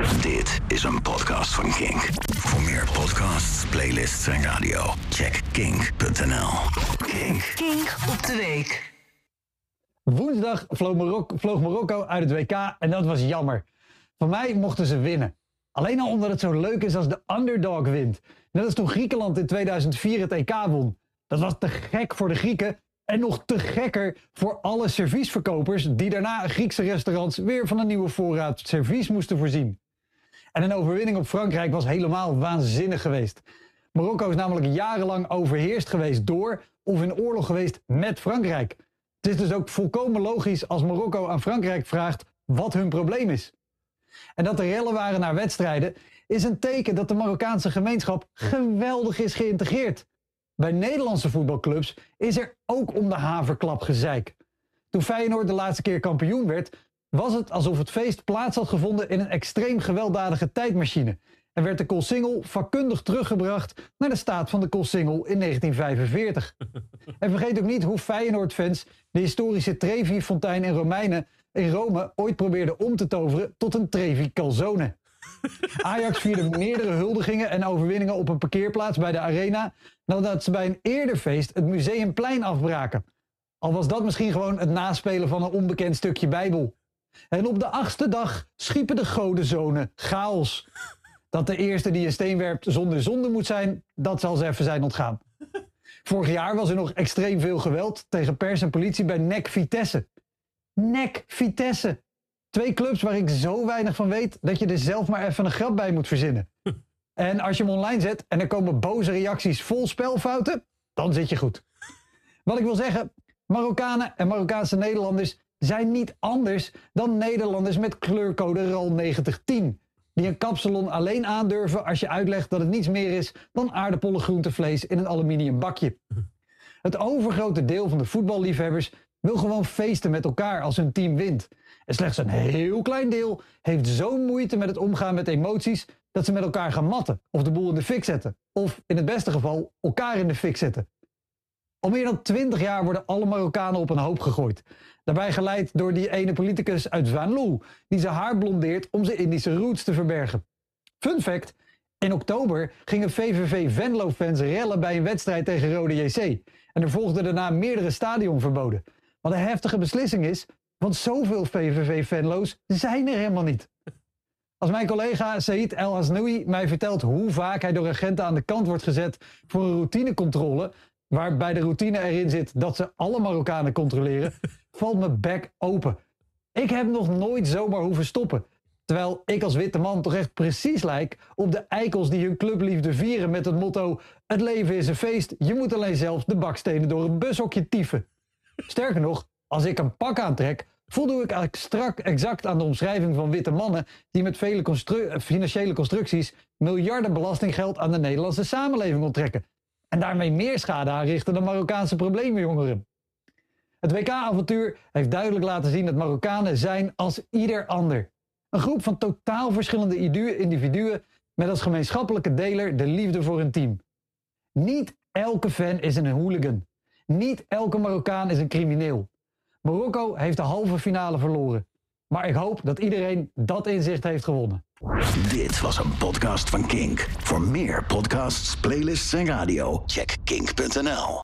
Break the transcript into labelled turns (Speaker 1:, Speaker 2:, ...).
Speaker 1: Dit is een podcast van Kink. Voor meer podcasts, playlists en radio, check kink.nl. Kink.
Speaker 2: Kink op de week.
Speaker 3: Woensdag vloog Marokko, vloog Marokko uit het WK en dat was jammer. Van mij mochten ze winnen. Alleen al omdat het zo leuk is als de underdog wint. Net als toen Griekenland in 2004 het EK won. Dat was te gek voor de Grieken en nog te gekker voor alle serviesverkopers die daarna Griekse restaurants weer van een nieuwe voorraad servies moesten voorzien. En een overwinning op Frankrijk was helemaal waanzinnig geweest. Marokko is namelijk jarenlang overheerst geweest door of in oorlog geweest met Frankrijk. Het is dus ook volkomen logisch als Marokko aan Frankrijk vraagt wat hun probleem is. En dat er rellen waren naar wedstrijden is een teken dat de Marokkaanse gemeenschap geweldig is geïntegreerd. Bij Nederlandse voetbalclubs is er ook om de haverklap gezeik. Toen Feyenoord de laatste keer kampioen werd, was het alsof het feest plaats had gevonden in een extreem gewelddadige tijdmachine. En werd de Koolsingel vakkundig teruggebracht naar de staat van de Koolsingel in 1945. en vergeet ook niet hoe Feyenoord-fans de historische Trevi-fontein in Romeinen in Rome ooit probeerden om te toveren tot een Trevi Calzone. Ajax vierde meerdere huldigingen en overwinningen op een parkeerplaats bij de Arena nadat ze bij een eerder feest het Museumplein afbraken. Al was dat misschien gewoon het naspelen van een onbekend stukje Bijbel. En op de achtste dag schiepen de godenzonen chaos. Dat de eerste die een steen werpt zonder zonde moet zijn, dat zal ze even zijn ontgaan. Vorig jaar was er nog extreem veel geweld tegen pers en politie bij NEC Vitesse. NEC Vitesse. Twee clubs waar ik zo weinig van weet dat je er zelf maar even een grap bij moet verzinnen. En als je hem online zet en er komen boze reacties vol spelfouten, dan zit je goed. Wat ik wil zeggen, Marokkanen en Marokkaanse Nederlanders zijn niet anders dan Nederlanders met kleurcode RAL 9010. Die een kapsalon alleen aandurven als je uitlegt dat het niets meer is dan aardappelen groentevlees in een aluminium bakje. Het overgrote deel van de voetballiefhebbers wil gewoon feesten met elkaar als hun team wint. En slechts een heel klein deel heeft zo'n moeite met het omgaan met emoties dat ze met elkaar gaan matten of de boel in de fik zetten. Of in het beste geval elkaar in de fik zetten. Al meer dan twintig jaar worden alle Marokkanen op een hoop gegooid. Daarbij geleid door die ene politicus uit Zwanlu, die zijn haar blondeert om zijn Indische roots te verbergen. Fun fact, in oktober gingen VVV Venlo-fans rellen bij een wedstrijd tegen Rode JC. En er volgden daarna meerdere stadionverboden. Wat een heftige beslissing is, want zoveel VVV-Venlo's zijn er helemaal niet. Als mijn collega Said El Hasnoui mij vertelt hoe vaak hij door agenten aan de kant wordt gezet voor een routinecontrole, waarbij de routine erin zit dat ze alle Marokkanen controleren, valt mijn bek open. Ik heb nog nooit zomaar hoeven stoppen. Terwijl ik als witte man toch echt precies lijk op de eikels die hun clubliefde vieren met het motto: Het leven is een feest, je moet alleen zelf de bakstenen door een bushokje tieven. Sterker nog, als ik een pak aantrek, voldoe ik eigenlijk strak exact aan de omschrijving van witte mannen die met vele financiële constructies miljarden belastinggeld aan de Nederlandse samenleving onttrekken. En daarmee meer schade aanrichten dan Marokkaanse problemenjongeren. Het WK-avontuur heeft duidelijk laten zien dat Marokkanen zijn als ieder ander. Een groep van totaal verschillende individuen met als gemeenschappelijke deler de liefde voor hun team. Niet elke fan is een hooligan. Niet elke Marokkaan is een crimineel. Marokko heeft de halve finale verloren. Maar ik hoop dat iedereen dat inzicht heeft gewonnen.
Speaker 1: Dit was een podcast van Kink. Voor meer podcasts, playlists en radio, check kink.nl.